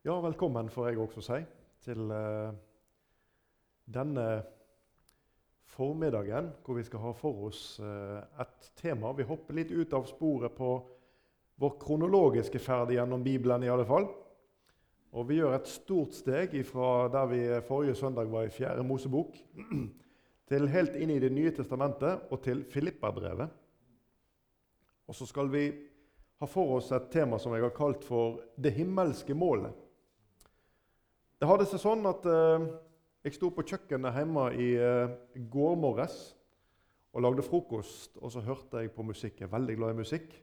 Ja, velkommen får jeg også si til uh, denne formiddagen hvor vi skal ha for oss uh, et tema. Vi hopper litt ut av sporet på vår kronologiske ferd gjennom Bibelen i alle fall. Og vi gjør et stort steg fra der vi forrige søndag var i Fjerde Mosebok, til helt inn i Det nye testamentet og til Filippabrevet. Og så skal vi ha for oss et tema som jeg har kalt for 'Det himmelske målet'. Det hadde seg sånn at eh, jeg sto på kjøkkenet hjemme i eh, går morges og lagde frokost, og så hørte jeg på musikk. Jeg er veldig glad i musikk.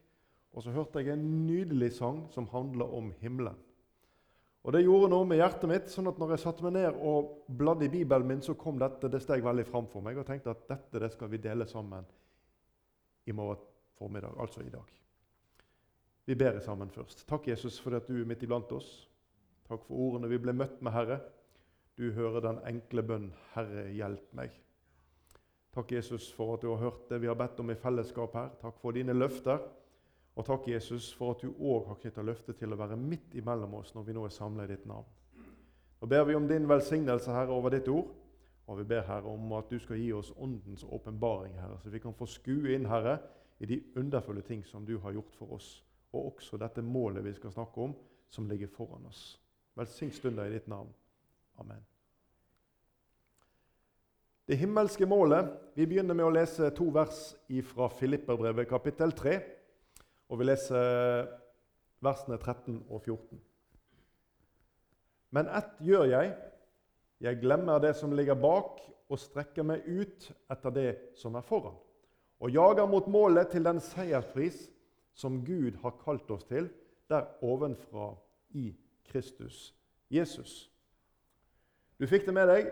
Og så hørte jeg en nydelig sang som handla om himmelen. Og Det gjorde noe med hjertet mitt. sånn at når jeg satte meg ned og bladde i Bibelen min, så kom dette, det steg veldig fram for meg. Og tenkte at dette det skal vi dele sammen i morgen formiddag, altså i dag. Vi ber sammen først. Takk, Jesus, for at du er midt iblant oss. Takk for ordene vi ble møtt med, Herre. Du hører den enkle bønn, Herre, hjelp meg. Takk, Jesus, for at du har hørt det vi har bedt om i fellesskap her. Takk for dine løfter. Og takk, Jesus, for at du òg har knytta løftet til å være midt imellom oss når vi nå er samla i ditt navn. Nå ber vi om din velsignelse, Herre, over ditt ord. Og vi ber, Herre, om at du skal gi oss åndens åpenbaring, Herre, så vi kan få skue inn, Herre, i de underfulle ting som du har gjort for oss og også dette målet vi skal snakke om, som ligger foran oss. Velsign stunder i ditt navn. Amen. Det himmelske målet Vi begynner med å lese to vers fra Filipperbrevet kapittel 3. Og vi leser versene 13 og 14. Men ett gjør jeg. Jeg glemmer det som ligger bak, og strekker meg ut etter det som er foran. Og jager mot målet til den seierspris som Gud har kalt oss til, der ovenfra i Kristus Jesus. Du fikk det med deg.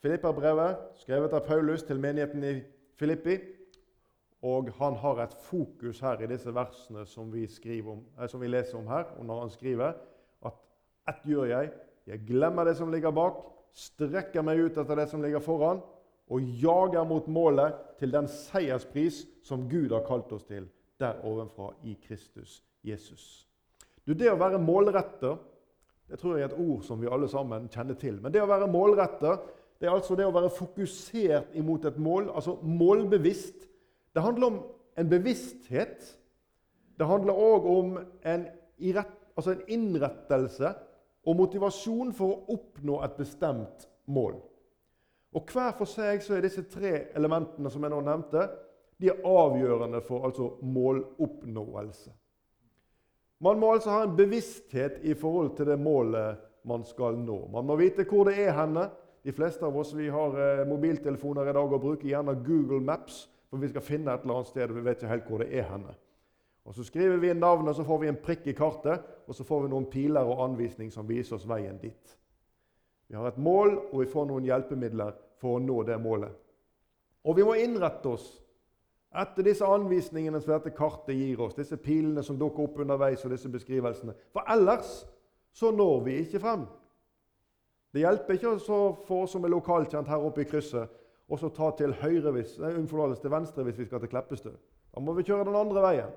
Filippa-brevet, skrevet av Paulus til menigheten i Filippi. Og han har et fokus her i disse versene som vi, om, eh, som vi leser om her. og når han skriver at ett gjør jeg. Jeg glemmer det som ligger bak, strekker meg ut etter det som ligger foran, og jager mot målet til den seierspris som Gud har kalt oss til der ovenfra i Kristus Jesus. Du, Det å være målretter det tror jeg er et ord som vi alle sammen kjenner til. Men det å være målretter det er altså det å være fokusert imot et mål, altså målbevisst. Det handler om en bevissthet. Det handler òg om en, altså en innrettelse og motivasjon for å oppnå et bestemt mål. Og Hver for seg så er disse tre elementene som jeg nå nevnte, de er avgjørende for altså måloppnåelse. Man må altså ha en bevissthet i forhold til det målet man skal nå. Man må vite hvor det er henne. De fleste av oss vi har eh, mobiltelefoner i dag og bruker gjerne Google Maps, for vi skal finne et eller annet sted, og vi vet ikke helt hvor det er henne. Og Så skriver vi inn navnet, så får vi en prikk i kartet, og så får vi noen piler og anvisning som viser oss veien dit. Vi har et mål, og vi får noen hjelpemidler for å nå det målet. Og vi må innrette oss etter disse anvisningene som dette kartet gir oss, disse pilene som dukker opp underveis, og disse beskrivelsene. For ellers så når vi ikke frem. Det hjelper ikke å få oss som er lokalkjent her oppe i krysset, og så ta til høyre hvis, nei, til venstre hvis vi skal til Kleppestø. Da må vi kjøre den andre veien.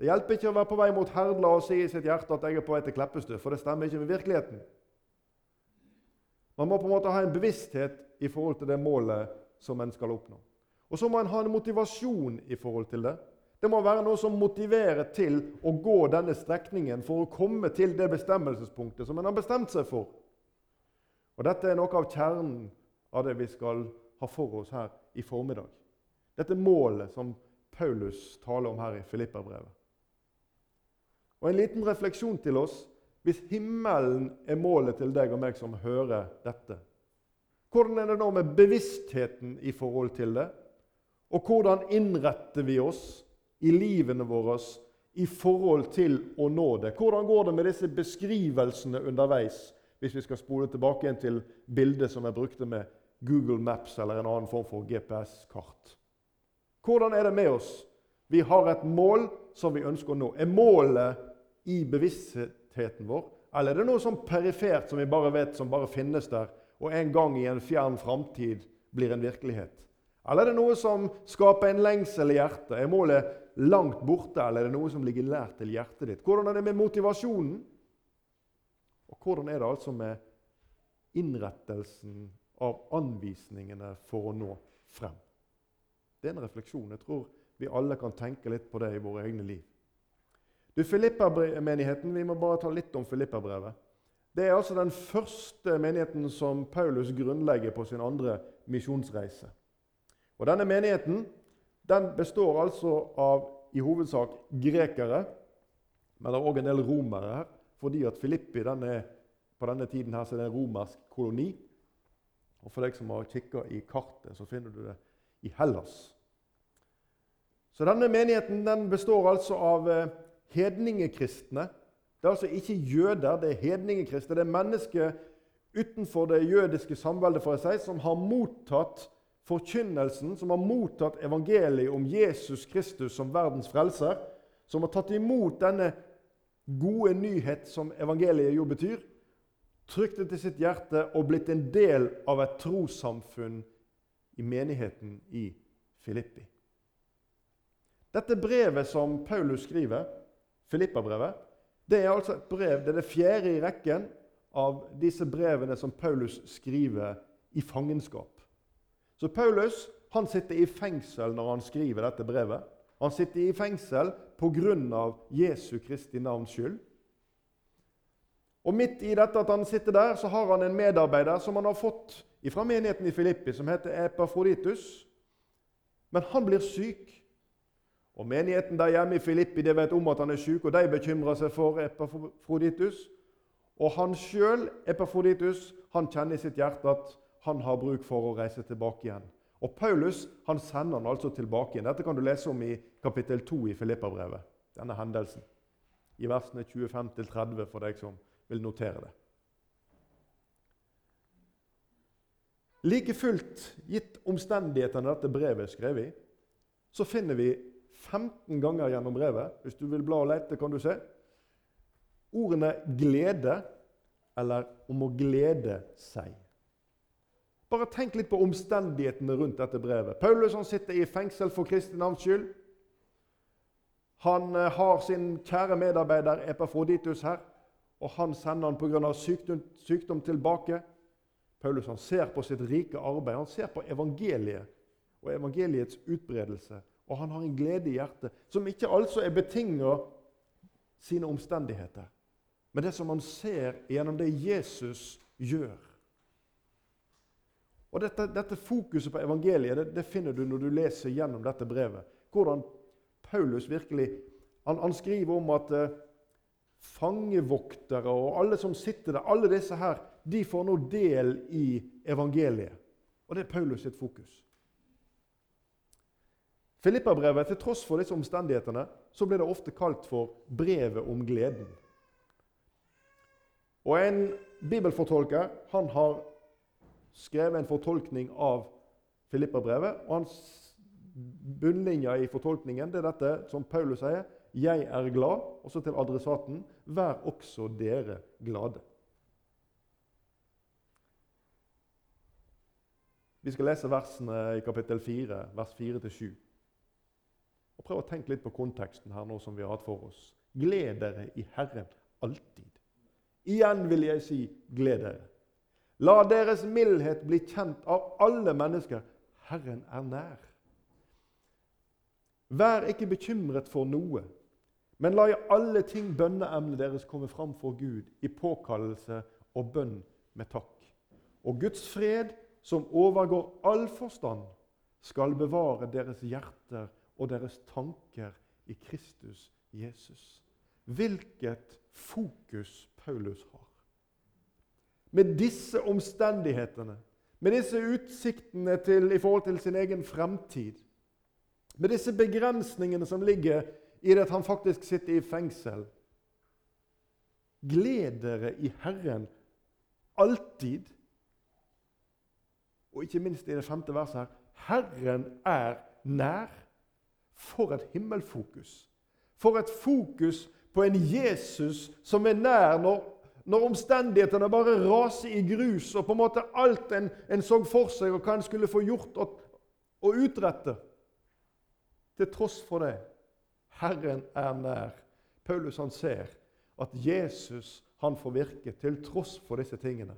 Det hjelper ikke å være på vei mot Herdla og si i sitt hjerte at jeg er på vei til Kleppestø, for det stemmer ikke med virkeligheten. Man må på en måte ha en bevissthet i forhold til det målet som en skal oppnå. Og så må en ha en motivasjon i forhold til det. Det må være noe som motiverer til å gå denne strekningen for å komme til det bestemmelsespunktet som en har bestemt seg for. Og Dette er noe av kjernen av det vi skal ha for oss her i formiddag. Dette målet som Paulus taler om her i Filipperbrevet. Og En liten refleksjon til oss. Hvis himmelen er målet til deg og meg som hører dette, hvordan er det nå med bevisstheten i forhold til det? Og hvordan innretter vi oss i livene våre i forhold til å nå det? Hvordan går det med disse beskrivelsene underveis, hvis vi skal spole tilbake igjen til bildet som jeg brukte med Google Maps eller en annen form for GPS-kart? Hvordan er det med oss? Vi har et mål som vi ønsker å nå. Er målet i bevisstheten vår, eller er det noe sånn perifert som vi bare vet som bare finnes der, og en gang i en fjern framtid blir en virkelighet? Eller er det noe som skaper en lengsel i hjertet? Er målet langt borte, eller er det noe som ligger lært til hjertet ditt? Hvordan er det med motivasjonen? Og hvordan er det altså med innrettelsen av anvisningene for å nå frem? Det er en refleksjon. Jeg tror vi alle kan tenke litt på det i våre egne liv. Du, Filippa-menigheten, Vi må bare ta litt om Filippa-brevet. Det er altså den første menigheten som Paulus grunnlegger på sin andre misjonsreise. Og Denne menigheten den består altså av i hovedsak grekere, men det er òg en del romere her, fordi at Filippi den er, på denne tiden her, så er det en romersk koloni. Og For deg som har kikka i kartet, så finner du det i Hellas. Så denne menigheten den består altså av eh, hedningekristne. Det er altså ikke jøder, det er hedningekristne. Det er mennesker utenfor det jødiske samveldet for seg som har mottatt forkynnelsen, som har mottatt evangeliet om Jesus Kristus som verdens frelser, som har tatt imot denne gode nyhet som evangeliet jo betyr, trykt det til sitt hjerte og blitt en del av et trossamfunn i menigheten i Filippi. Dette brevet som Paulus skriver, Filippa-brevet, det er altså et brev, det er det fjerde i rekken av disse brevene som Paulus skriver i fangenskap. Så Paulus han sitter i fengsel når han skriver dette brevet. Han sitter i fengsel pga. Jesu Kristi navns skyld. Og Midt i dette at han sitter der, så har han en medarbeider som han har fått fra menigheten i Filippi, som heter Epafroditus. Men han blir syk. Og Menigheten der hjemme i Filippi de vet om at han er syk, og de bekymrer seg for Epafroditus. Og han sjøl, Epafroditus, han kjenner i sitt hjerte at han har bruk for å reise tilbake igjen. Og Paulus han sender han altså tilbake igjen. Dette kan du lese om i kapittel 2 i Filippa-brevet. Denne hendelsen. I versene 25-30 for deg som vil notere det. Like fullt, gitt omstendighetene dette brevet er skrevet i, så finner vi 15 ganger gjennom brevet. Hvis du vil bla og lete, kan du se. Ordene 'glede' eller 'om å glede seg'. Bare tenk litt på omstendighetene rundt dette brevet. Paulus han sitter i fengsel for Kristi navns skyld. Han eh, har sin kjære medarbeider Epafroditus her, og han sender han pga. Sykdom, sykdom tilbake. Paulus han ser på sitt rike arbeid, han ser på evangeliet og evangeliets utbredelse og han har en glede i hjertet som ikke altså er betinga sine omstendigheter, men det som han ser gjennom det Jesus gjør. Og Dette, dette fokuset på evangeliet det, det, finner du når du leser gjennom dette brevet. Hvordan Paulus virkelig Han, han skriver om at eh, fangevoktere og alle som sitter der, alle disse her, de får nå del i evangeliet. Og det er Paulus sitt fokus. Filippa-brevet, til tross for disse omstendighetene, så blir det ofte kalt for 'brevet om gleden'. Og En bibelfortolker han har skrevet en fortolkning av Filippa-brevet. og hans Bunnlinja i fortolkningen det er dette som Paulus sier. 'Jeg er glad', også til adressaten. 'Vær også dere glade'. Vi skal lese versene i kapittel 4, vers 4-7. Og Prøv å tenke litt på konteksten her nå som vi har hatt for oss. Gled dere i Herren alltid. Igjen vil jeg si gled dere. La deres mildhet bli kjent av alle mennesker. Herren er nær. Vær ikke bekymret for noe, men la i alle ting bønneemnet deres komme fram for Gud i påkallelse og bønn med takk. Og Guds fred, som overgår all forstand, skal bevare deres hjerter og deres tanker i Kristus Jesus. Hvilket fokus Paulus har. Med disse omstendighetene, med disse utsiktene til, i forhold til sin egen fremtid, med disse begrensningene som ligger i det at han faktisk sitter i fengsel Gled dere i Herren alltid. Og ikke minst i det femte verset her Herren er nær. For et himmelfokus! For et fokus på en Jesus som er nær når, når omstendighetene bare raser i grus, og på en måte alt en, en så for seg, og hva en skulle få gjort og, og utrette. Til tross for det Herren er nær. Paulus han ser at Jesus han får virke til tross for disse tingene.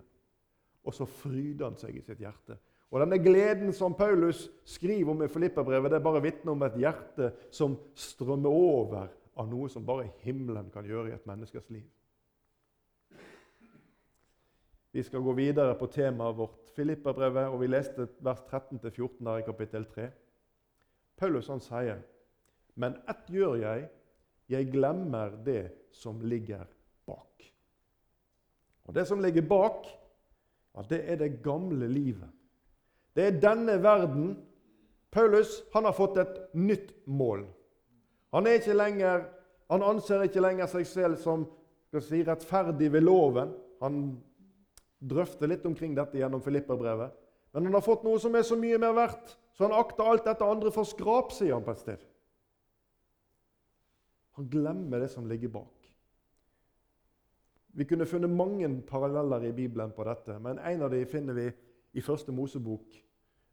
Og så fryder han seg i sitt hjerte. Og Denne gleden som Paulus skriver om i Filippabrevet, det er bare vitne om et hjerte som strømmer over av noe som bare himmelen kan gjøre i et menneskes liv. Vi skal gå videre på temaet vårt, Filipperbrevet, og vi leste vers 13-14 der i kapittel 3. Paulus han sier, 'Men ett gjør jeg, jeg glemmer det som ligger bak'. Og Det som ligger bak, ja, det er det gamle livet. Det er denne verden. Paulus han har fått et nytt mål. Han, lenger, han anser ikke lenger seg selv som si, rettferdig ved loven. Han drøfter litt omkring dette gjennom Filipperbrevet. Men han har fått noe som er så mye mer verdt, så han akter alt dette andre for skrap, sier han på et sted. Han glemmer det som ligger bak. Vi kunne funnet mange paralleller i Bibelen på dette, men en av dem finner vi i første Mosebok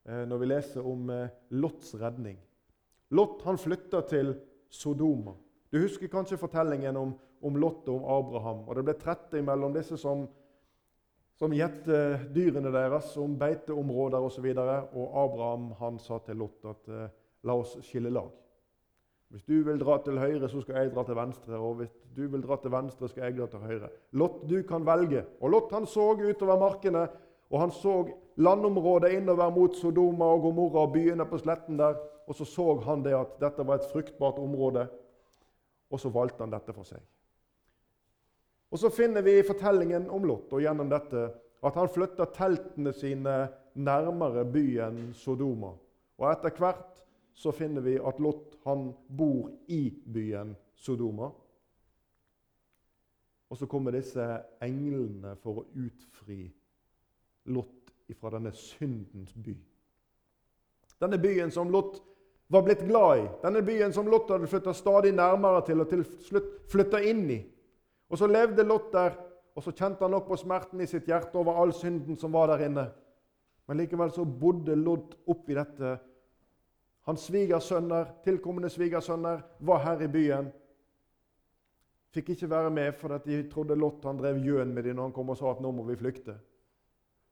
eh, når vi leser om eh, Lots redning. Lot han flytta til Sodoma. Du husker kanskje fortellingen om, om Lot og om Abraham. og Det ble trette mellom disse som, som gjette dyrene deres om beiteområder osv. Og, så og Abraham han sa til Lot at eh, la oss skille lag. Hvis du vil dra til høyre, så skal jeg dra til venstre. Og hvis du vil dra til venstre, skal jeg dra til høyre. Lot, du kan velge. Og Lot han så utover markene og han så landområdet innover mot Sodoma og Gomorra og byene på sletten der. Og så så han det at dette var et fruktbart område, og så valgte han dette for seg. Og Så finner vi i fortellingen om Lot og gjennom dette at han flytter teltene sine nærmere byen Sodoma. Og etter hvert så finner vi at Lot han bor i byen Sodoma. Og så kommer disse englene for å utfri Lot fra denne syndens by. Denne byen som Lot var blitt glad i, denne byen som Lot hadde flytta stadig nærmere til og til slutt flytta inn i. Og Så levde Lot der, og så kjente han nok på smerten i sitt hjerte over all synden som var der inne. Men likevel så bodde Lot oppi dette. Hans svigersønner, tilkommende svigersønner var her i byen. Fikk ikke være med fordi de trodde Lot han drev gjøn med dem når han kom og sa at nå må vi flykte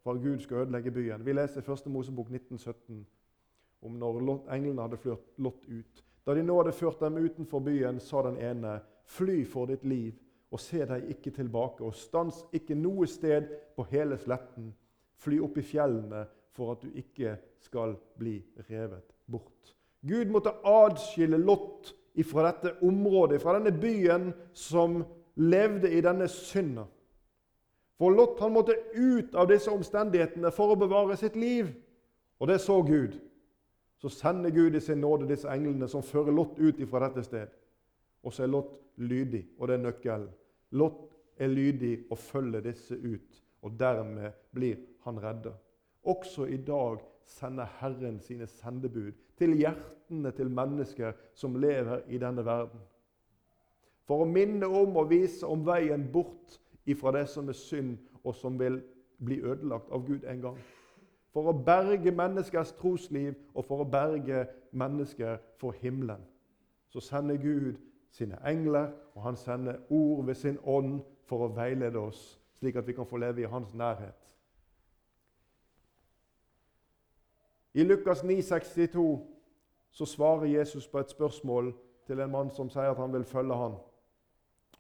for Gud skal ødelegge byen. Vi leser 1. Mosebok 1917 om når englene hadde ført Lot ut. Da de nå hadde ført dem utenfor byen, sa den ene, fly for ditt liv, og se deg ikke tilbake, og stans ikke noe sted på hele sletten. Fly opp i fjellene for at du ikke skal bli revet bort. Gud måtte adskille Lot fra dette området, fra denne byen som levde i denne synda. For Lot han måtte ut av disse omstendighetene for å bevare sitt liv. Og det så Gud. Så sender Gud i sin nåde disse englene som fører Lot ut fra dette sted. Og så er Lot lydig, og det er nøkkelen. Lot er lydig og følger disse ut, og dermed blir han redda. Også i dag sender Herren sine sendebud til hjertene til mennesker som lever i denne verden. For å minne om og vise om veien bort ifra det som er synd, og som vil bli ødelagt av Gud en gang. For å berge menneskers trosliv og for å berge mennesker for himmelen. Så sender Gud sine engler, og han sender ord ved sin ånd for å veilede oss, slik at vi kan få leve i hans nærhet. I Lukas 9, 62 så svarer Jesus på et spørsmål til en mann som sier at han vil følge han.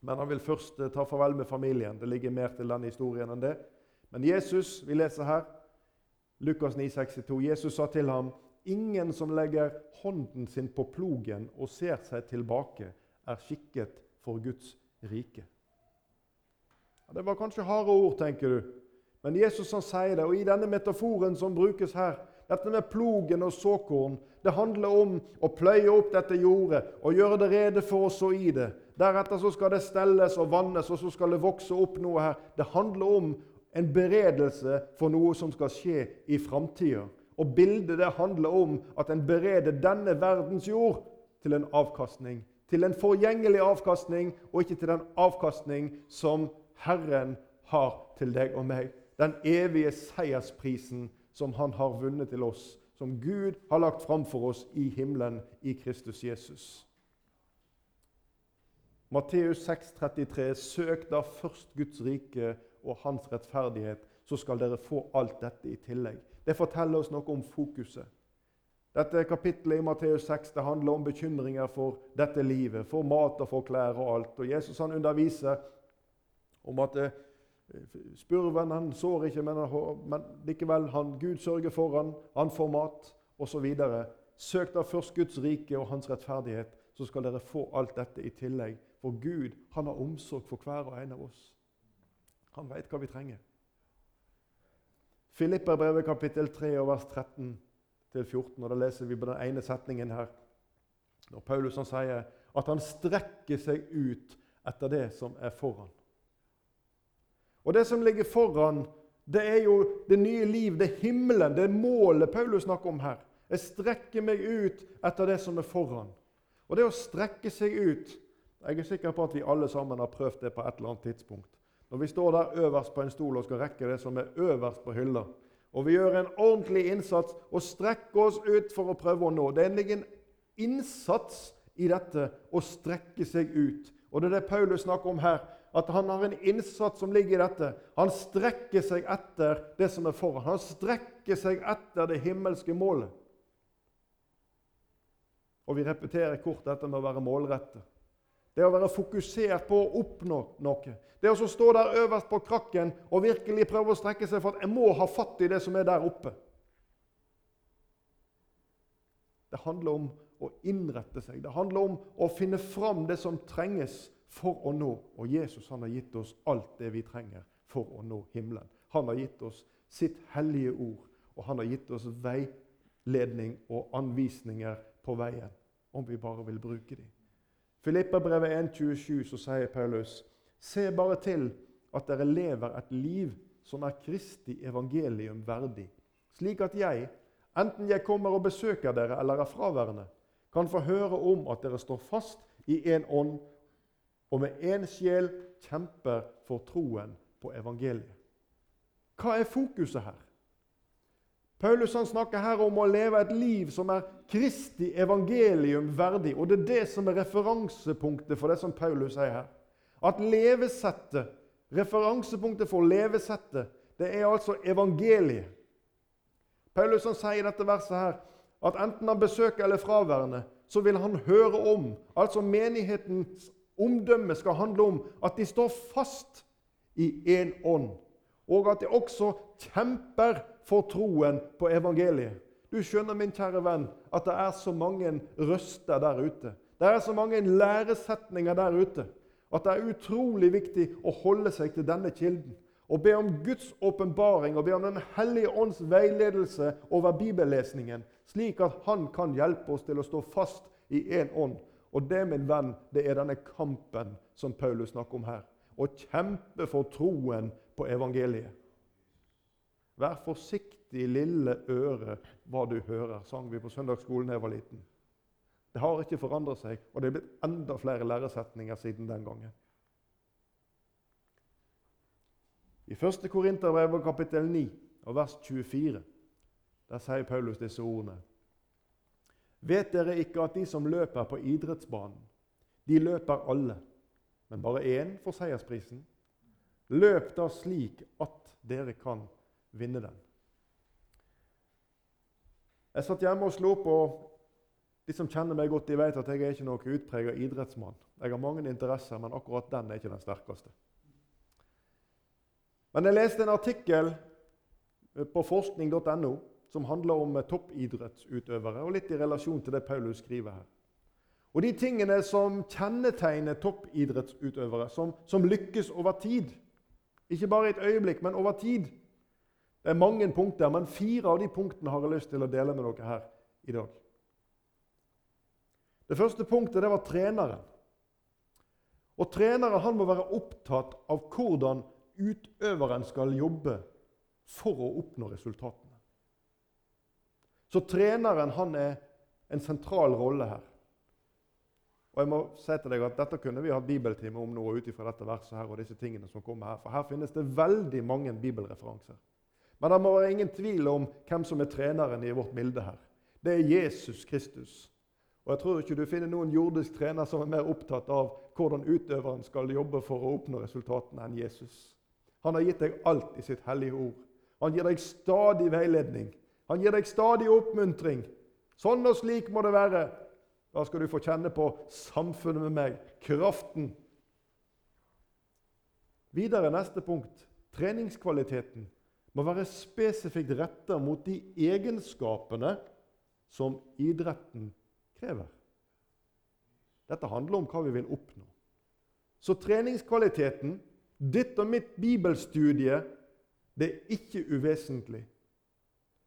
Men han vil først eh, ta farvel med familien. Det ligger mer til denne historien enn det. Men Jesus, vi leser her, Lukas 9, 62, Jesus sa til ham, 'Ingen som legger hånden sin på plogen og ser seg tilbake, er skikket for Guds rike.' Ja, det var kanskje harde ord, tenker du. Men Jesus han sier det, og i denne metaforen som brukes her, dette med plogen og såkorn, det handler om å pløye opp dette jordet og gjøre det rede for å så i det. Deretter så skal det stelles og vannes, og så skal det vokse opp noe her. Det handler om en beredelse for noe som skal skje i framtida. Og bildet det handler om at en bereder denne verdens jord til en avkastning. Til en forgjengelig avkastning, og ikke til den avkastning som Herren har til deg og meg. Den evige seiersprisen som Han har vunnet til oss, som Gud har lagt fram for oss i himmelen i Kristus Jesus. Matteus 6,33.: Søk da først Guds rike og hans rettferdighet, så skal dere få alt dette i tillegg. Det forteller oss noe om fokuset. Dette kapittelet i Matteus 6 det handler om bekymringer for dette livet, for mat og for klær og alt. Og Jesus han underviser om at eh, spurven han sår ikke, men, men likevel han, Gud sørger for han, han får mat osv. Søk da først Guds rike og hans rettferdighet, så skal dere få alt dette i tillegg. For Gud han har omsorg for hver og en av oss. Han veit hva vi trenger. Filipperbrevet kapittel 3 og vers 13 14, og da leser vi på den ene setningen her. Når Paulus han sier at han strekker seg ut etter det som er foran. Og Det som ligger foran, det er jo det nye liv, det er himmelen, det er målet Paulus snakker om her. Jeg strekker meg ut etter det som er foran. Og det å strekke seg ut Jeg er sikker på at vi alle sammen har prøvd det på et eller annet tidspunkt. Når vi står der øverst på en stol og skal rekke det som er øverst på hylla, og vi gjør en ordentlig innsats og strekker oss ut for å prøve å nå. Det er en innsats i dette å strekke seg ut. Og det er det Paulus snakker om her. At han har en innsats som ligger i dette. Han strekker seg etter det som er foran. Han strekker seg etter det himmelske målet. Og vi repeterer kort dette med å være målrettet. Det å være fokusert på å oppnå noe. Det å stå der øverst på krakken og virkelig prøve å strekke seg for at jeg må ha fatt i det som er der oppe. Det handler om å innrette seg. Det handler om å finne fram det som trenges for å nå. Og Jesus han har gitt oss alt det vi trenger for å nå himmelen. Han har gitt oss sitt hellige ord, og han har gitt oss veiledning og anvisninger på veien om vi bare vil bruke dem. Filipperbrevet 1,27 så sier Paulus.: Se bare til at dere lever et liv som er Kristi evangelium verdig, slik at jeg, enten jeg kommer og besøker dere eller er fraværende, kan få høre om at dere står fast i én ånd og med én sjel kjemper for troen på evangeliet. Hva er fokuset her? Paulus han snakker her om å leve et liv som er Kristi evangelium verdig. Og det er det som er referansepunktet for det som Paulus sier her. At levesettet, referansepunktet for levesettet, det er altså evangeliet. Paulus han sier i dette verset her at enten han besøker eller fraværende, så vil han høre om. Altså menighetens omdømme skal handle om at de står fast i én ånd. Og at de også kjemper for troen på evangeliet. Du skjønner, min kjære venn, at det er så mange røster der ute. Det er så mange læresetninger der ute at det er utrolig viktig å holde seg til denne kilden. Og be om Guds åpenbaring og be om Den hellige ånds veiledelse over bibellesningen, slik at Han kan hjelpe oss til å stå fast i én ånd. Og det, min venn, det er denne kampen som Paulus snakker om her. Å kjempe for troen på evangeliet. Vær forsiktig, lille øre, hva du hører, sang vi på søndagsskolen da jeg var liten. Det har ikke forandret seg, og det er blitt enda flere læresetninger siden den gangen. I 1. Korinterbrev kapittel 9 og vers 24 der sier Paulus disse ordene. Vet dere ikke at de som løper på idrettsbanen, de løper alle, men bare én får seiersprisen? Løp da slik at dere kan vinne den. Jeg satt hjemme og slo på De som kjenner meg godt, de vet at jeg er ikke noen utprega idrettsmann. Jeg har mange interesser, men akkurat den er ikke den sterkeste. Men jeg leste en artikkel på forskning.no som handler om toppidrettsutøvere, og litt i relasjon til det Paulus skriver her. Og de tingene som kjennetegner toppidrettsutøvere, som, som lykkes over tid Ikke bare i et øyeblikk, men over tid det er mange punkter, men fire av de punktene har jeg lyst til å dele med dere her i dag. Det første punktet det var treneren. Og Treneren han må være opptatt av hvordan utøveren skal jobbe for å oppnå resultatene. Så treneren han er en sentral rolle her. Og jeg må si til deg at Dette kunne vi hatt bibeltime om nå ut dette verset her, og disse tingene som kommer her. For her finnes det veldig mange bibelreferanser. Men det må være ingen tvil om hvem som er treneren i vårt bilde her. Det er Jesus Kristus. Og jeg tror ikke du finner noen jordisk trener som er mer opptatt av hvordan utøveren skal jobbe for å oppnå resultatene enn Jesus. Han har gitt deg alt i sitt hellige ord. Han gir deg stadig veiledning. Han gir deg stadig oppmuntring. Sånn og slik må det være. Da skal du få kjenne på samfunnet med meg, kraften. Videre neste punkt. Treningskvaliteten må være spesifikt retta mot de egenskapene som idretten krever. Dette handler om hva vi vil oppnå. Så treningskvaliteten, ditt og mitt bibelstudie, det er ikke uvesentlig.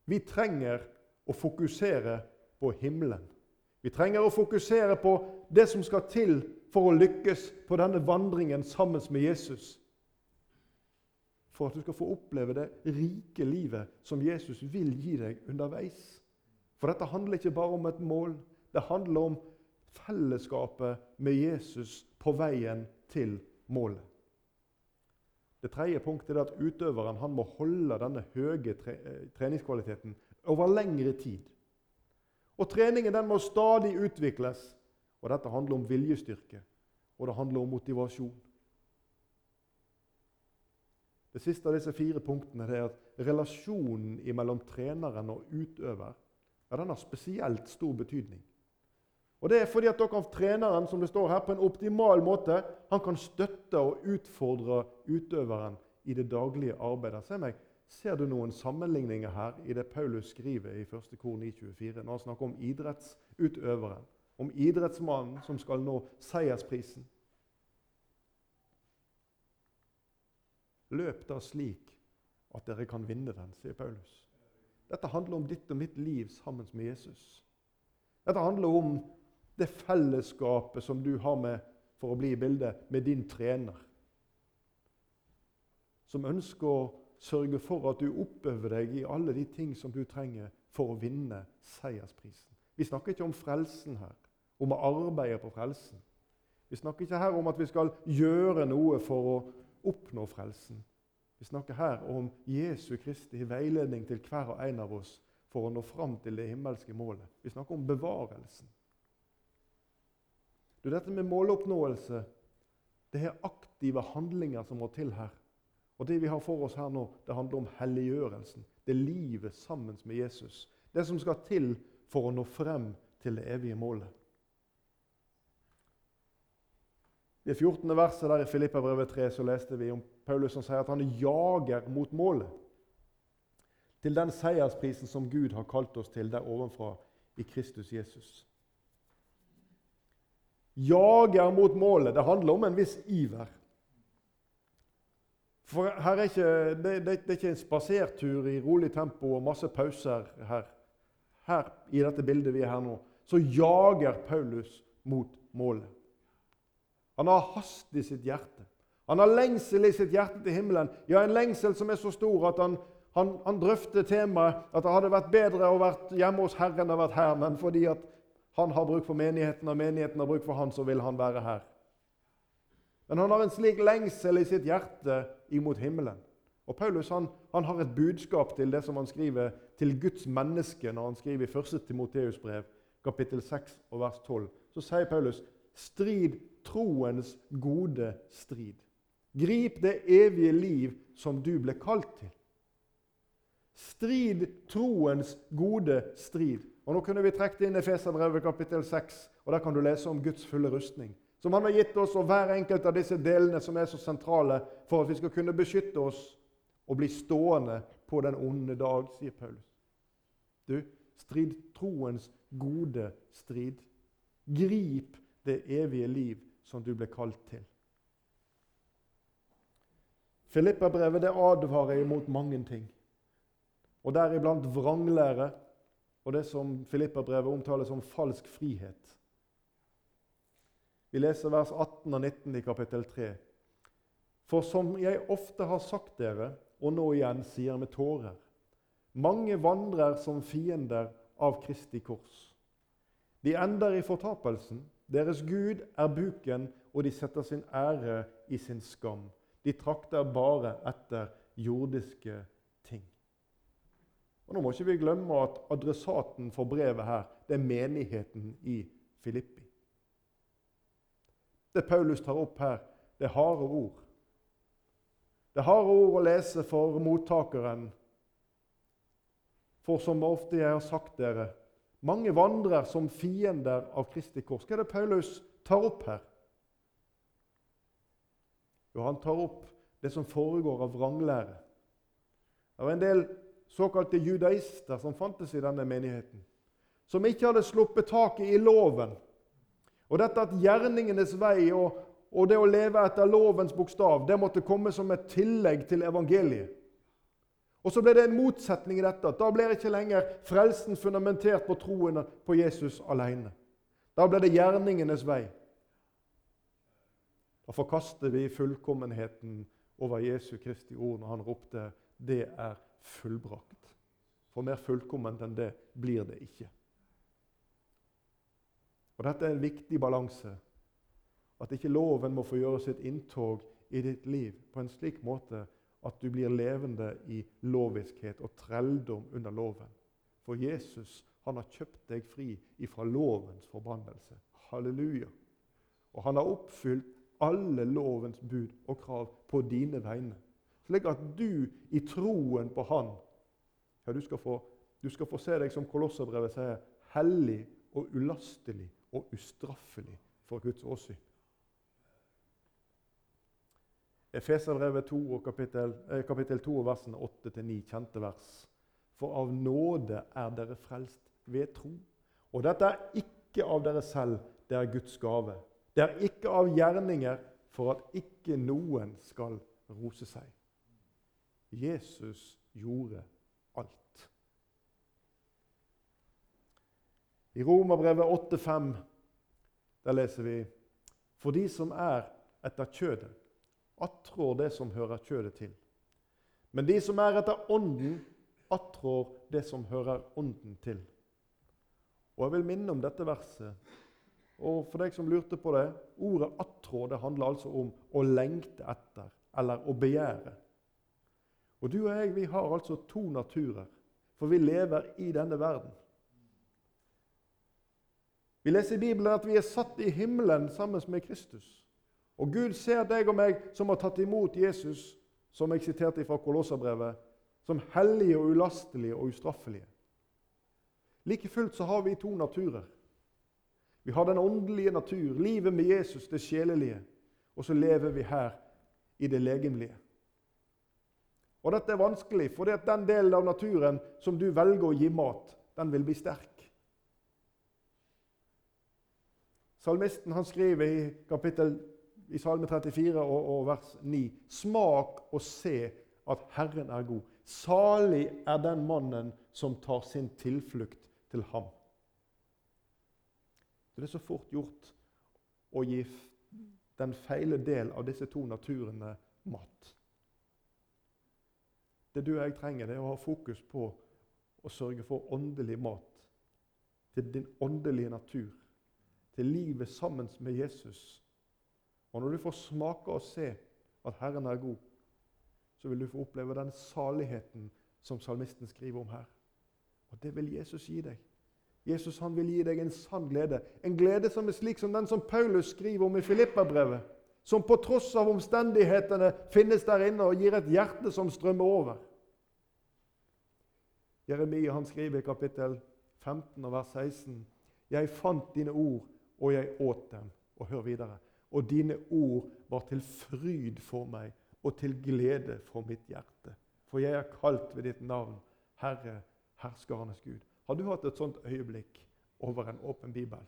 Vi trenger å fokusere på himmelen. Vi trenger å fokusere på det som skal til for å lykkes på denne vandringen sammen med Jesus. For at du skal få oppleve det rike livet som Jesus vil gi deg underveis. For dette handler ikke bare om et mål. Det handler om fellesskapet med Jesus på veien til målet. Det tredje punktet er at utøveren må holde denne høye eh, treningskvaliteten over lengre tid. Og Treningen må stadig utvikles. Og Dette handler om viljestyrke, og det handler om motivasjon. Det siste av disse fire punktene er at relasjonen mellom treneren og utøver ja, den har spesielt stor betydning. Og Det er fordi at dere treneren som det står her, på en optimal måte han kan støtte og utfordre utøveren i det daglige arbeidet. Se meg, Ser du noen sammenligninger her i det Paulus skriver i 1. kor 924, når han snakker om idrettsutøveren, om idrettsmannen som skal nå seiersprisen? Løp da slik at dere kan vinne den, sier Paulus. Dette handler om ditt og mitt liv sammen med Jesus. Dette handler om det fellesskapet som du har med for å bli i bildet, med din trener. Som ønsker å sørge for at du oppøver deg i alle de ting som du trenger for å vinne seiersprisen. Vi snakker ikke om frelsen her, om å arbeide på frelsen. Vi snakker ikke her om at vi skal gjøre noe for å oppnå frelsen. Vi snakker her om Jesu Kristi veiledning til hver og en av oss for å nå fram til det himmelske målet. Vi snakker om bevarelsen. Du, dette med måloppnåelse det er aktive handlinger som må til her. Og Det vi har for oss her nå, det handler om helliggjørelsen. Det er livet sammen med Jesus. Det som skal til for å nå frem til det evige målet. I det 14. verset der i Filippabrevet 3 så leste vi om Paulus som sier at han jager mot målet. Til den seiersprisen som Gud har kalt oss til der ovenfra i Kristus Jesus jager mot målet. Det handler om en viss iver. For her er ikke, det, det, det, er ikke en spasertur i rolig tempo og masse pauser her. Her, I dette bildet vi er her nå, så jager Paulus mot målet. Han har hast i sitt hjerte. Han har lengsel i sitt hjerte til himmelen. Ja, en lengsel som er så stor at han, han, han drøfter temaet at det hadde vært bedre å være hjemme hos Herren enn å vært her, men fordi at han har bruk for menigheten, og menigheten har bruk for han, så vil han være her. Men han har en slik lengsel i sitt hjerte imot himmelen. Og Paulus han, han har et budskap til det som han skriver til Guds menneske når han skriver i 1. Timoteus brev, kapittel 6 og vers 12. Så sier Paulus.: Strid troens gode strid. Grip det evige liv som du ble kalt til. Strid troens gode strid. Og Nå kunne vi trukket inn Efeserbrevet kapittel 6, og der kan du lese om Guds fulle rustning. Som han har gitt oss, og hver enkelt av disse delene som er så sentrale for at vi skal kunne beskytte oss og bli stående på den onde dag, sier Paulus. Du, strid troens gode strid. Grip det evige liv som du ble kalt til. Filippabrevet, det advarer imot mange ting, og deriblant vranglære og det som Filippa-brevet omtaler som falsk frihet. Vi leser vers 18 og 19 i kapittel 3. For som jeg ofte har sagt dere, og nå igjen sier med tårer, mange vandrer som fiender av Kristi kors. De ender i fortapelsen. Deres Gud er buken, og de setter sin ære i sin skam. De trakter bare etter jordiske ting. og Nå må ikke vi glemme at adressaten for brevet her, det er menigheten i Filippi. Det Paulus tar opp her, det er harde ord. Det er harde ord å lese for mottakeren. For som ofte jeg har sagt dere, mange vandrer som fiender av Kristi kors. Hva er det Paulus tar opp her? Jo, han tar opp det som foregår av vranglære. Det var en del såkalte judaister som fantes i denne menigheten, som ikke hadde sluppet taket i loven. Og dette at gjerningenes vei og, og det å leve etter lovens bokstav det måtte komme som et tillegg til evangeliet. Og så ble det en motsetning i dette. Da ble ikke lenger frelsen fundamentert på troen på Jesus alene. Da ble det gjerningenes vei. Da forkaster vi fullkommenheten over Jesu Kristi ord når han ropte 'Det er fullbrakt'. For mer fullkomment enn det blir det ikke. Og Dette er en viktig balanse. At ikke loven må få gjøre sitt inntog i ditt liv på en slik måte at du blir levende i loviskhet og trelldom under loven. For Jesus han har kjøpt deg fri ifra lovens forbannelse. Halleluja. Og han har oppfylt alle lovens bud og krav på dine vegne. Slik at du i troen på Han ja, du, skal få, du skal få se deg, som Kolosserbrevet sier, hellig og ulastelig og ustraffelig for Guds åsyn. Efeserbrevet 2, kapittel, eh, kapittel 2, versene 8-9, kjente vers. For av nåde er dere frelst ved tro. Og dette er ikke av dere selv, det er Guds gave. Det er ikke av gjerninger for at ikke noen skal rose seg. Jesus gjorde alt. I Romerbrevet 8,5 der leser vi For de som er etter kjødet, attrår det som hører kjødet til. Men de som er etter ånden, attrår det som hører ånden til. Og Jeg vil minne om dette verset og for deg som lurte på det, Ordet attrå det handler altså om å lengte etter, eller å begjære. Og Du og jeg vi har altså to naturer, for vi lever i denne verden. Vi leser i Bibelen at vi er satt i himmelen sammen med Kristus. Og Gud ser deg og meg som har tatt imot Jesus, som jeg siterte fra Kolosserbrevet, som hellige og ulastelige og ustraffelige. Like fullt så har vi to naturer. Vi har den åndelige natur, livet med Jesus, det sjelelige. Og så lever vi her i det legemlige. Og Dette er vanskelig, for det at den delen av naturen som du velger å gi mat, den vil bli sterk. Salmisten han skriver i, kapittel, i Salme 34 og, og vers 9.: Smak og se at Herren er god. Salig er den mannen som tar sin tilflukt til ham. Det er så fort gjort å gi den feile del av disse to naturene mat. Det du og jeg trenger, det er å ha fokus på å sørge for åndelig mat til din åndelige natur, til livet sammen med Jesus. Og når du får smake og se at Herren er god, så vil du få oppleve den saligheten som salmisten skriver om her. Og det vil Jesus gi deg. Jesus han vil gi deg en sann glede. En glede som er slik som den som Paulus skriver om i Filippa-brevet. Som på tross av omstendighetene finnes der inne og gir et hjerte som strømmer over. Jeremia han skriver i kapittel 15 og vers 16.: Jeg fant dine ord, og jeg åt dem. Og hør videre. Og dine ord var til fryd for meg og til glede for mitt hjerte. For jeg er kalt ved ditt navn, Herre, herskernes Gud. Har du hatt et sånt øyeblikk over en åpen bibel?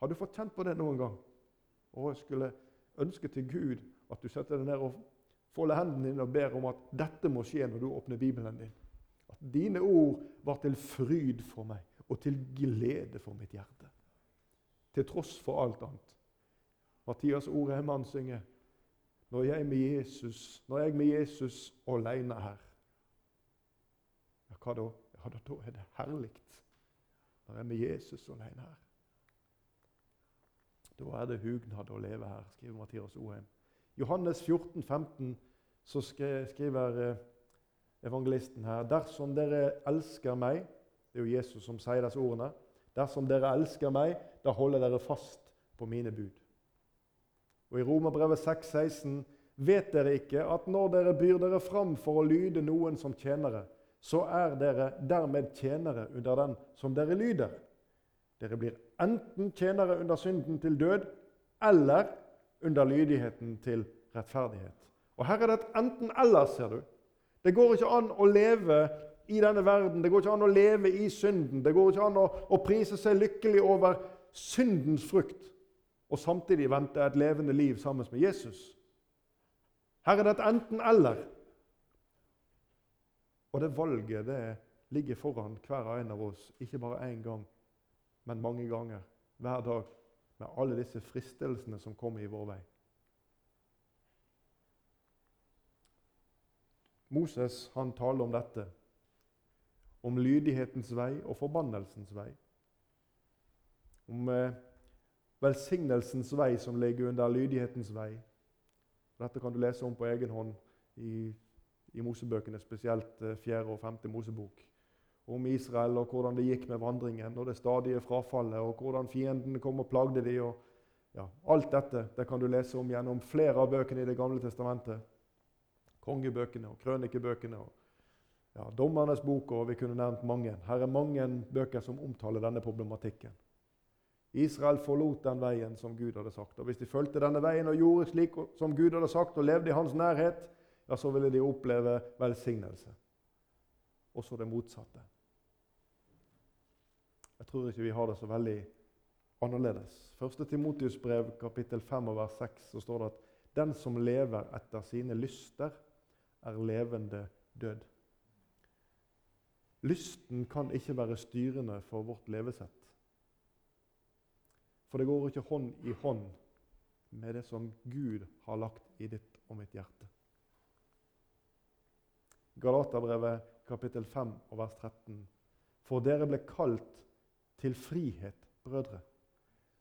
Har du fått kjent på det noen gang? Og jeg skulle ønske til Gud at du setter deg ned og folder hendene dine og ber om at dette må skje når du åpner Bibelen din. At dine ord var til fryd for meg og til glede for mitt hjerte. Til tross for alt annet. Mathias Orehemann synger når jeg med Jesus, når jeg med Jesus alene her. Ja, hva da? ja, da er det herlig når jeg er med Jesus alene her. Da er det hugnad å leve her, skriver Mathias Oheim. Johannes 14, 15, så skriver eh, evangelisten her Dersom dere elsker meg Det er jo Jesus som sier disse ordene. Dersom dere elsker meg, da holder dere fast på mine bud. Og I Romerbrevet 6,16.: Vet dere ikke at når dere byr dere fram for å lyde noen som tjenere, så er dere dermed tjenere under den som dere lyder? Dere blir enten tjenere under synden til død eller under lydigheten til rettferdighet. Og Her er det et enten-eller, ser du. Det går ikke an å leve i denne verden. Det går ikke an å leve i synden. Det går ikke an å, å prise seg lykkelig over syndens frukt og samtidig vente et levende liv sammen med Jesus. Her er det et enten-eller. Og det valget det ligger foran hver og en av oss, ikke bare én gang, men mange ganger hver dag, med alle disse fristelsene som kommer i vår vei. Moses han taler om dette, om lydighetens vei og forbannelsens vei. Om eh, velsignelsens vei som ligger under lydighetens vei. Dette kan du lese om på egen hånd i, i Mosebøkene, spesielt eh, 4. og 5. Mosebok. Om Israel og hvordan det gikk med vandringen og det stadige frafallet, og hvordan fiendene kom og plagde dem. Og, ja, alt dette det kan du lese om gjennom flere av bøkene i Det gamle testamentet kongebøkene og krønikebøkene og ja, Dommernes bok, og vi kunne nevnt mange. Her er mange bøker som omtaler denne problematikken. Israel forlot den veien som Gud hadde sagt. Og Hvis de fulgte denne veien og gjorde slik som Gud hadde sagt, og levde i hans nærhet, ja, så ville de oppleve velsignelse. Også det motsatte. Jeg tror ikke vi har det så veldig annerledes. Første Timotius brev, kapittel 5 og vers 6, så står det at den som lever etter sine lyster, er levende død. Lysten kan ikke være styrende for vårt levesett. For det går ikke hånd i hånd med det som Gud har lagt i ditt og mitt hjerte. Galaterbrevet kapittel 5 og vers 13. For dere ble kalt til frihet, brødre.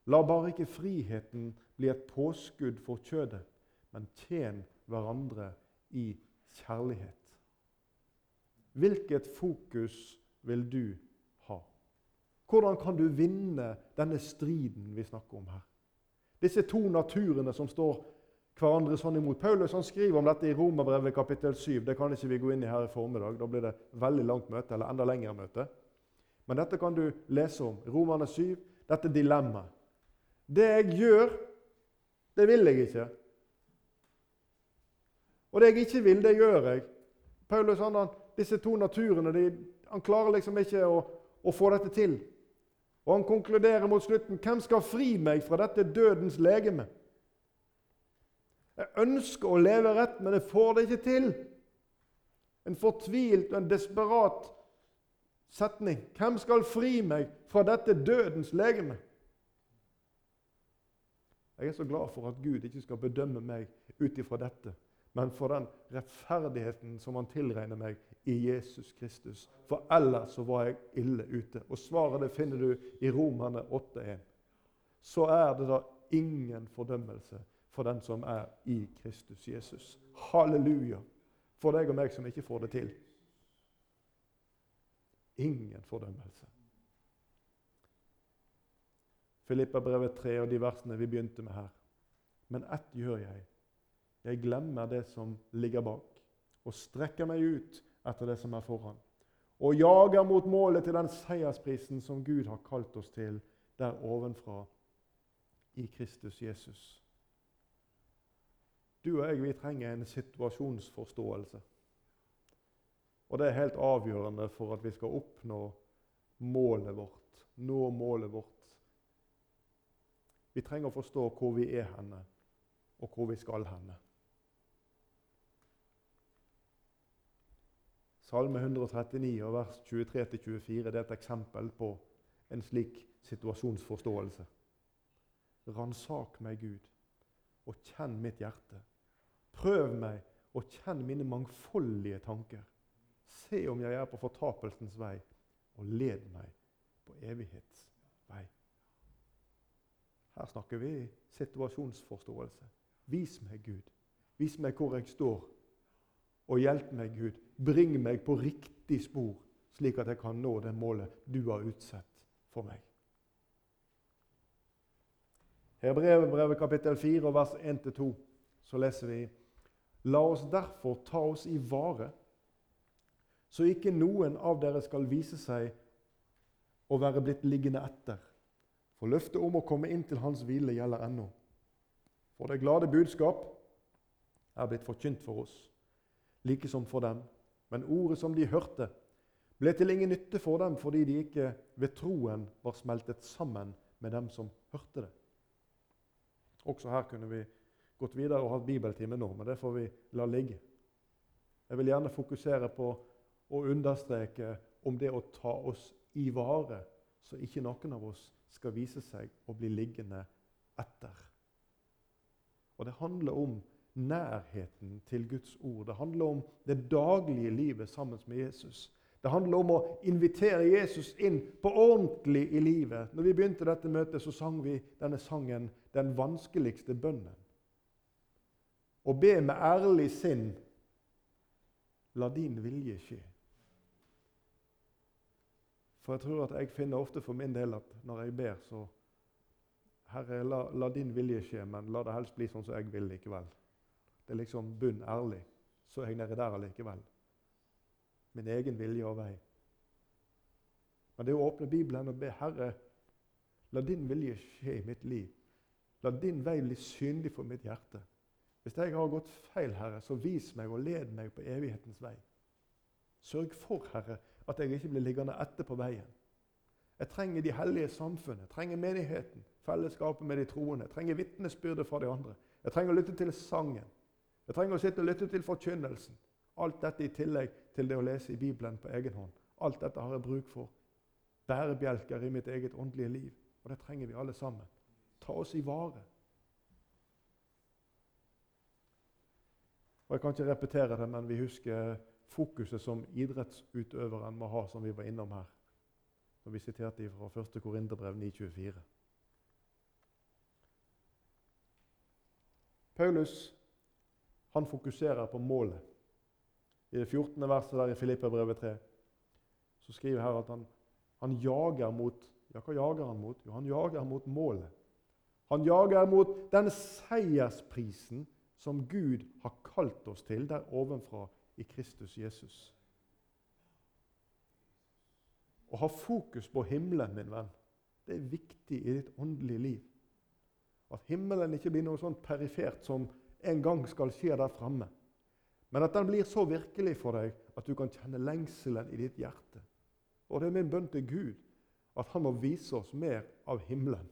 La bare ikke friheten bli et påskudd for kjødet, men tjen hverandre i kjærlighet. Hvilket fokus vil du ha? Hvordan kan du vinne denne striden vi snakker om her? Disse to naturene som står hverandre sånn imot. Paulus han skriver om dette i Romerbrevet kapittel 7. Det kan ikke vi gå inn i her i formiddag. Da blir det veldig langt møte, eller enda lengre møte. Men dette kan du lese om. Romerne 7. Dette dilemmaet. Det jeg gjør, det vil jeg ikke. Og det jeg ikke vil, det gjør jeg. Paulus han, han disse to naturene de, han klarer liksom ikke å, å, få dette til. Og Han konkluderer mot slutten hvem skal fri meg fra dette dødens legeme? Jeg ønsker å leve rett, men jeg får det ikke til. En fortvilt og en desperat setning. Hvem skal fri meg fra dette dødens legeme? Jeg er så glad for at Gud ikke skal bedømme meg ut ifra dette, men for den rettferdigheten som han tilregner meg i Jesus Kristus. For ellers så var jeg ille ute. Og svaret det finner du i Romerne 8,1. Så er det da ingen fordømmelse for den som er i Kristus Jesus. Halleluja! For deg og meg som ikke får det til. Ingen fordømmelse. Filippa brevet 3 og de versene vi begynte med her. Men ett gjør jeg. Jeg glemmer det som ligger bak, og strekker meg ut etter det som er foran. Og jager mot målet til den seiersprisen som Gud har kalt oss til der ovenfra i Kristus Jesus. Du og jeg vi trenger en situasjonsforståelse. Og det er helt avgjørende for at vi skal oppnå målet vårt, nå målet vårt. Vi trenger å forstå hvor vi er henne, og hvor vi skal henne. Salme 139 vers 23-24 er et eksempel på en slik situasjonsforståelse. Ransak meg, Gud, og kjenn mitt hjerte. Prøv meg og kjenn mine mangfoldige tanker. Se om jeg er på fortapelsens vei, og led meg på evighets vei. Her snakker vi situasjonsforståelse. Vis meg, Gud. Vis meg hvor jeg står og hjelp meg, Gud. Bring meg på riktig spor, slik at jeg kan nå det målet du har utsett for meg. Her brevet, brevet kapittel 4 vers 1-2 så leser vi La oss derfor ta oss i vare, så ikke noen av dere skal vise seg å være blitt liggende etter. For løftet om å komme inn til hans hvile gjelder ennå. For det glade budskap er blitt forkynt for oss, like som for dem. Men ordet som de hørte, ble til ingen nytte for dem fordi de ikke ved troen var smeltet sammen med dem som hørte det. Også her kunne vi gått videre og hatt bibeltime nå, men det får vi la ligge. Jeg vil gjerne fokusere på å understreke om det å ta oss i vare, så ikke noen av oss skal vise seg å bli liggende etter. Og Det handler om nærheten til Guds ord. Det handler om det daglige livet sammen med Jesus. Det handler om å invitere Jesus inn på ordentlig i livet. Når vi begynte dette møtet, så sang vi denne sangen 'Den vanskeligste bønnen'. Å be med ærlig sinn 'La din vilje skje'. For jeg tror at jeg finner ofte for min del at når jeg ber, så Herre, la, la din vilje skje, men la det helst bli sånn som jeg vil likevel. Det er liksom bunn ærlig. Så er jeg nedi der allikevel min egen vilje og vei. Men det å åpne Bibelen og be Herre, la din vilje skje i mitt liv. La din vei bli synlig for mitt hjerte. Hvis jeg har gått feil, Herre, så vis meg og led meg på evighetens vei. Sørg for, Herre, at jeg ikke blir liggende etter på veien. Jeg trenger de hellige samfunnet, jeg trenger menigheten, fellesskapet med de troende. Jeg trenger vitnesbyrdet fra de andre. Jeg trenger å lytte til sangen. Jeg trenger å sitte og lytte til forkynnelsen. Alt dette i tillegg til det å lese i Bibelen på egen hånd. Alt dette har jeg bruk for. Bærebjelker i mitt eget åndelige liv. Og det trenger vi alle sammen. Ta oss i vare. Og Jeg kan ikke repetere det, men vi husker fokuset som idrettsutøveren må ha, som vi var innom her. Når vi siterte fra 1. Korinterbrev 9,24. Paulus han fokuserer på målet. I det 14. verset der i Filipperbrevet 3 så skriver her at han, han jager mot Ja, hva jager han mot? Jo, han jager mot målet. Han jager mot den seiersprisen som Gud har kalt oss til der ovenfra i Kristus Jesus. Å ha fokus på himmelen, min venn, det er viktig i ditt åndelige liv. At himmelen ikke blir noe sånn perifert som en gang skal skje der framme. Men at den blir så virkelig for deg at du kan kjenne lengselen i ditt hjerte. Og det er min bønn til Gud at han må vise oss mer av himmelen.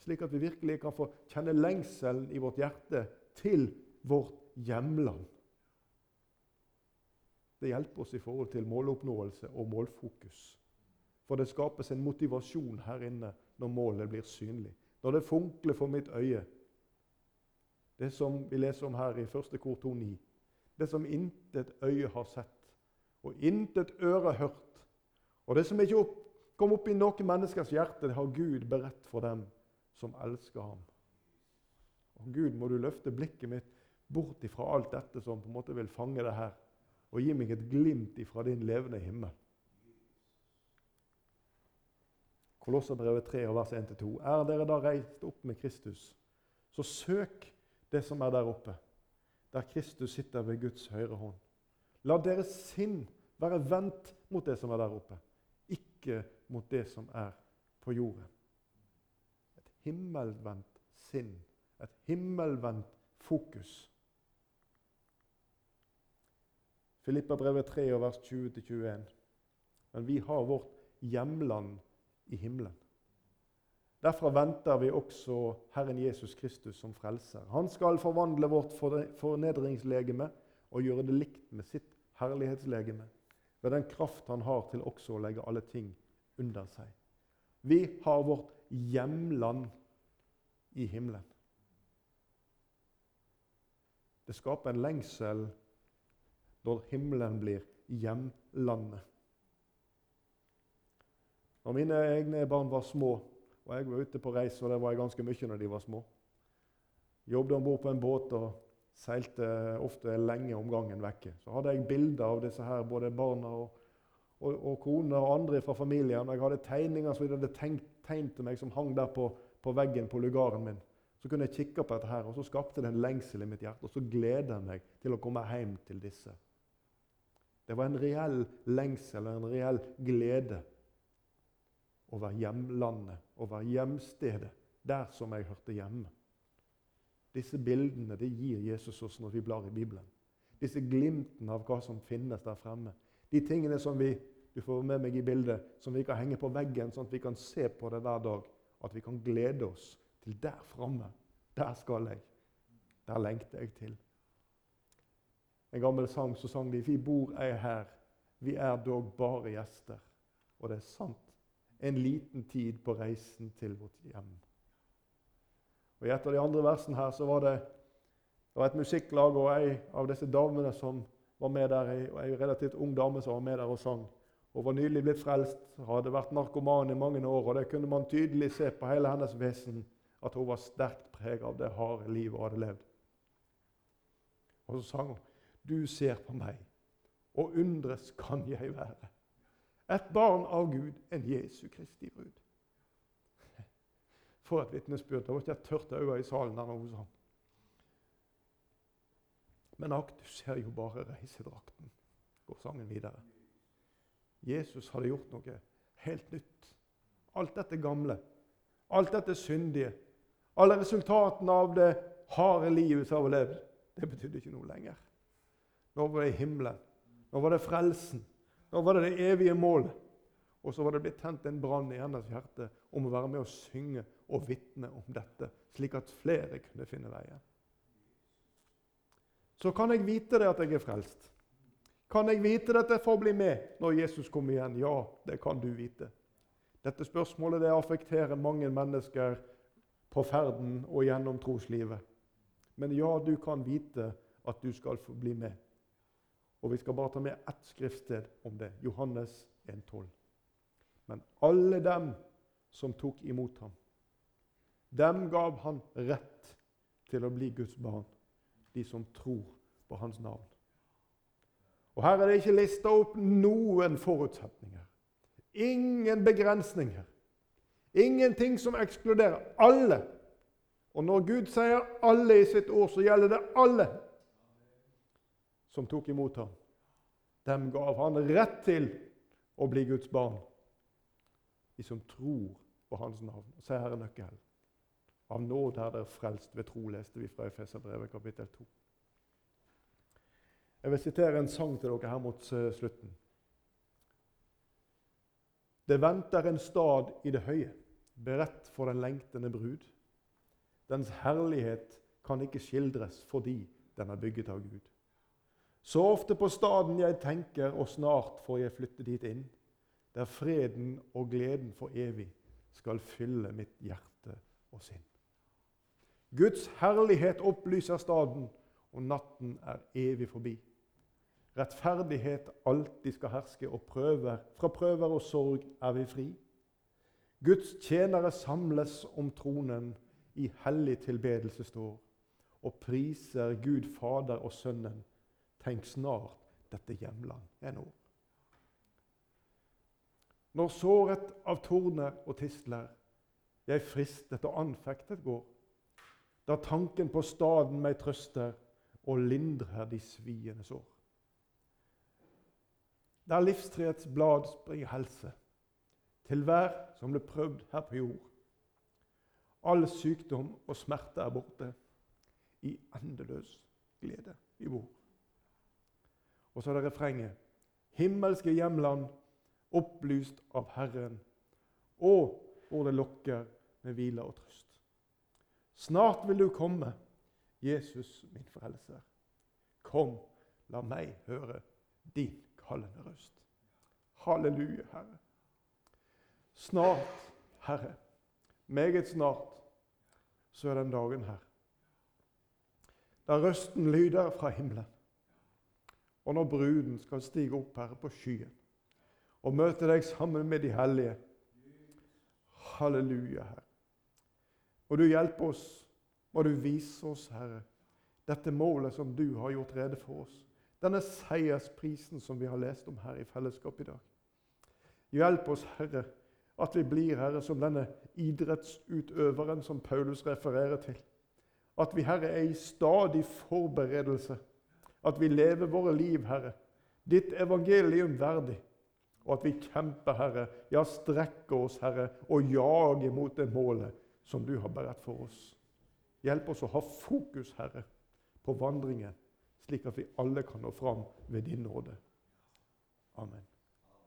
Slik at vi virkelig kan få kjenne lengselen i vårt hjerte til vårt hjemland. Det hjelper oss i forhold til måloppnåelse og målfokus. For det skapes en motivasjon her inne når målet blir synlig. Når det funkler for mitt øye. Det som vi leser om her i 1. kor 2.9 det som intet øye har sett, og intet øre hørt. Og det som ikke opp, kom opp i noen menneskers hjerte, det har Gud beredt for dem som elsker ham. Og Gud, må du løfte blikket mitt bort ifra alt dette som på en måte vil fange det her, og gi meg et glimt ifra din levende himmel. Kolosserbrevet 3, vers 1-2. Er dere da reist opp med Kristus, så søk det som er der oppe der Kristus sitter ved Guds høyre hånd. La deres sinn være vendt mot det som er der oppe, ikke mot det som er på jorden. Et himmelvendt sinn, et himmelvendt fokus. Filippa brevet 3, vers 20-21. Men vi har vårt hjemland i himmelen. Derfra venter vi også Herren Jesus Kristus som frelser. Han skal forvandle vårt fornedringslegeme og gjøre det likt med sitt herlighetslegeme, ved den kraft han har til også å legge alle ting under seg. Vi har vårt hjemland i himmelen. Det skaper en lengsel når himmelen blir hjemlandet. Når mine egne barn var små, og jeg var ute på reis, og det var jeg ganske mye når de var små. Jobbet om bord på en båt og seilte ofte lenge om gangen vekke. Så hadde jeg bilder av disse her, både barna og, og, og kona og andre fra familien. Og jeg hadde tegninger som de hadde tegnet til meg, som hang der på, på veggen på lugaren min. Så kunne jeg kikke på dette her, og så skapte det en lengsel i mitt hjerte. Og så gleder jeg meg til å komme hjem til disse. Det var en reell lengsel og en reell glede over hjemlandet, over hjemstedet, der som jeg hørte hjemme. Disse bildene det gir Jesus oss når vi blar i Bibelen. Disse glimtene av hva som finnes der fremme. De tingene som vi du får med meg i bildet, som vi kan henge på veggen, sånn at vi kan se på det hver dag. At vi kan glede oss til der framme. Der skal jeg. Der lengter jeg til. En gammel sang så sang de 'Vi bor ei her, vi er dog bare gjester'. Og det er sant. En liten tid på reisen til vårt hjem. Og I et av de andre versene her så var det, det var et musikklag og ei av disse damene som var med der, ei relativt ung dame som var med der og sang. Hun var nylig blitt frelst, hadde vært narkoman i mange år. og Det kunne man tydelig se på hele hennes vesen at hun var sterkt preget av det harde livet hun hadde levd. Og så sang hun Du ser på meg, og undres kan jeg være. Et barn av Gud, en Jesu Kristi brud. For et vitnesbyrd. Det var ikke et tørt øye i salen der hun sa Men akk, du ser jo bare reisedrakten, går sangen videre. Jesus hadde gjort noe helt nytt. Alt dette gamle, alt dette syndige, alle resultatene av det harde livet som har levd, det betydde ikke noe lenger. Nå var det himmelen. Nå var det frelsen. Nå var det det evige målet. Og så var det blitt tent en brann i hennes hjerte om å være med å synge og vitne om dette, slik at flere kunne finne veien. Så kan jeg vite det at jeg er frelst. Kan jeg vite at jeg får bli med når Jesus kommer igjen? Ja, det kan du vite. Dette spørsmålet det affekterer mange mennesker på ferden og gjennom troslivet. Men ja, du kan vite at du skal få bli med. Og Vi skal bare ta med ett skriftsted om det. Johannes 1,12. Men alle dem som tok imot ham, dem gav han rett til å bli Guds barn, de som tror på hans navn. Og Her er det ikke lista opp noen forutsetninger. Ingen begrensninger. Ingenting som ekskluderer. Alle. Og når Gud sier 'alle' i sitt ord, så gjelder det alle som tok imot ham. Dem gav han rett til å bli Guds barn. De som tror på hans navn. Så her er nøkkelen. Av nåde er dere frelst ved tro, leste vi fra Efeserbrevet kapittel 2. Jeg vil sitere en sang til dere her mot eh, slutten. Det venter en stad i det høye, beredt for den lengtende brud. Dens herlighet kan ikke skildres fordi den er bygget av Gud. Så ofte på staden jeg tenker, og snart får jeg flytte dit inn, der freden og gleden for evig skal fylle mitt hjerte og sinn. Guds herlighet opplyser staden, og natten er evig forbi rettferdighet alltid skal herske, og prøver, fra prøver og sorg er vi fri. Guds tjenere samles om tronen, i hellig tilbedelse står, og priser Gud Fader og Sønnen. Tenk snart dette hjemland er nå. Når såret av torner og tistler jeg fristet og anfektet går, da tanken på staden meg trøster og lindrer de sviende sår der livstreets blad springer helse, til hver som ble prøvd her på jord. All sykdom og smerte er borte, i endeløs glede i bor. Og så er det refrenget. Himmelske hjemland, opplyst av Herren, og hvor det lokker med hvile og trøst. Snart vil du komme, Jesus min frelser. Kom, la meg høre din kallende røst. Halleluja, Herre. Snart, Herre, meget snart, så er den dagen her. Da røsten lyder fra himmelen, og når bruden skal stige opp her på skyen og møte deg sammen med de hellige. Halleluja, Herre. Må du hjelpe oss, må du vise oss, Herre, dette målet som du har gjort rede for oss denne seiersprisen som vi har lest om her i fellesskap i dag. Hjelp oss, Herre, at vi blir Herre, som denne idrettsutøveren som Paulus refererer til. At vi, Herre, er i stadig forberedelse. At vi lever våre liv, Herre, ditt evangelium verdig. Og at vi kjemper, Herre, ja, strekker oss, Herre, og jager mot det målet som du har beredt for oss. Hjelp oss å ha fokus, Herre, på vandringen, slik at vi alle kan nå fram ved din nåde. Amen.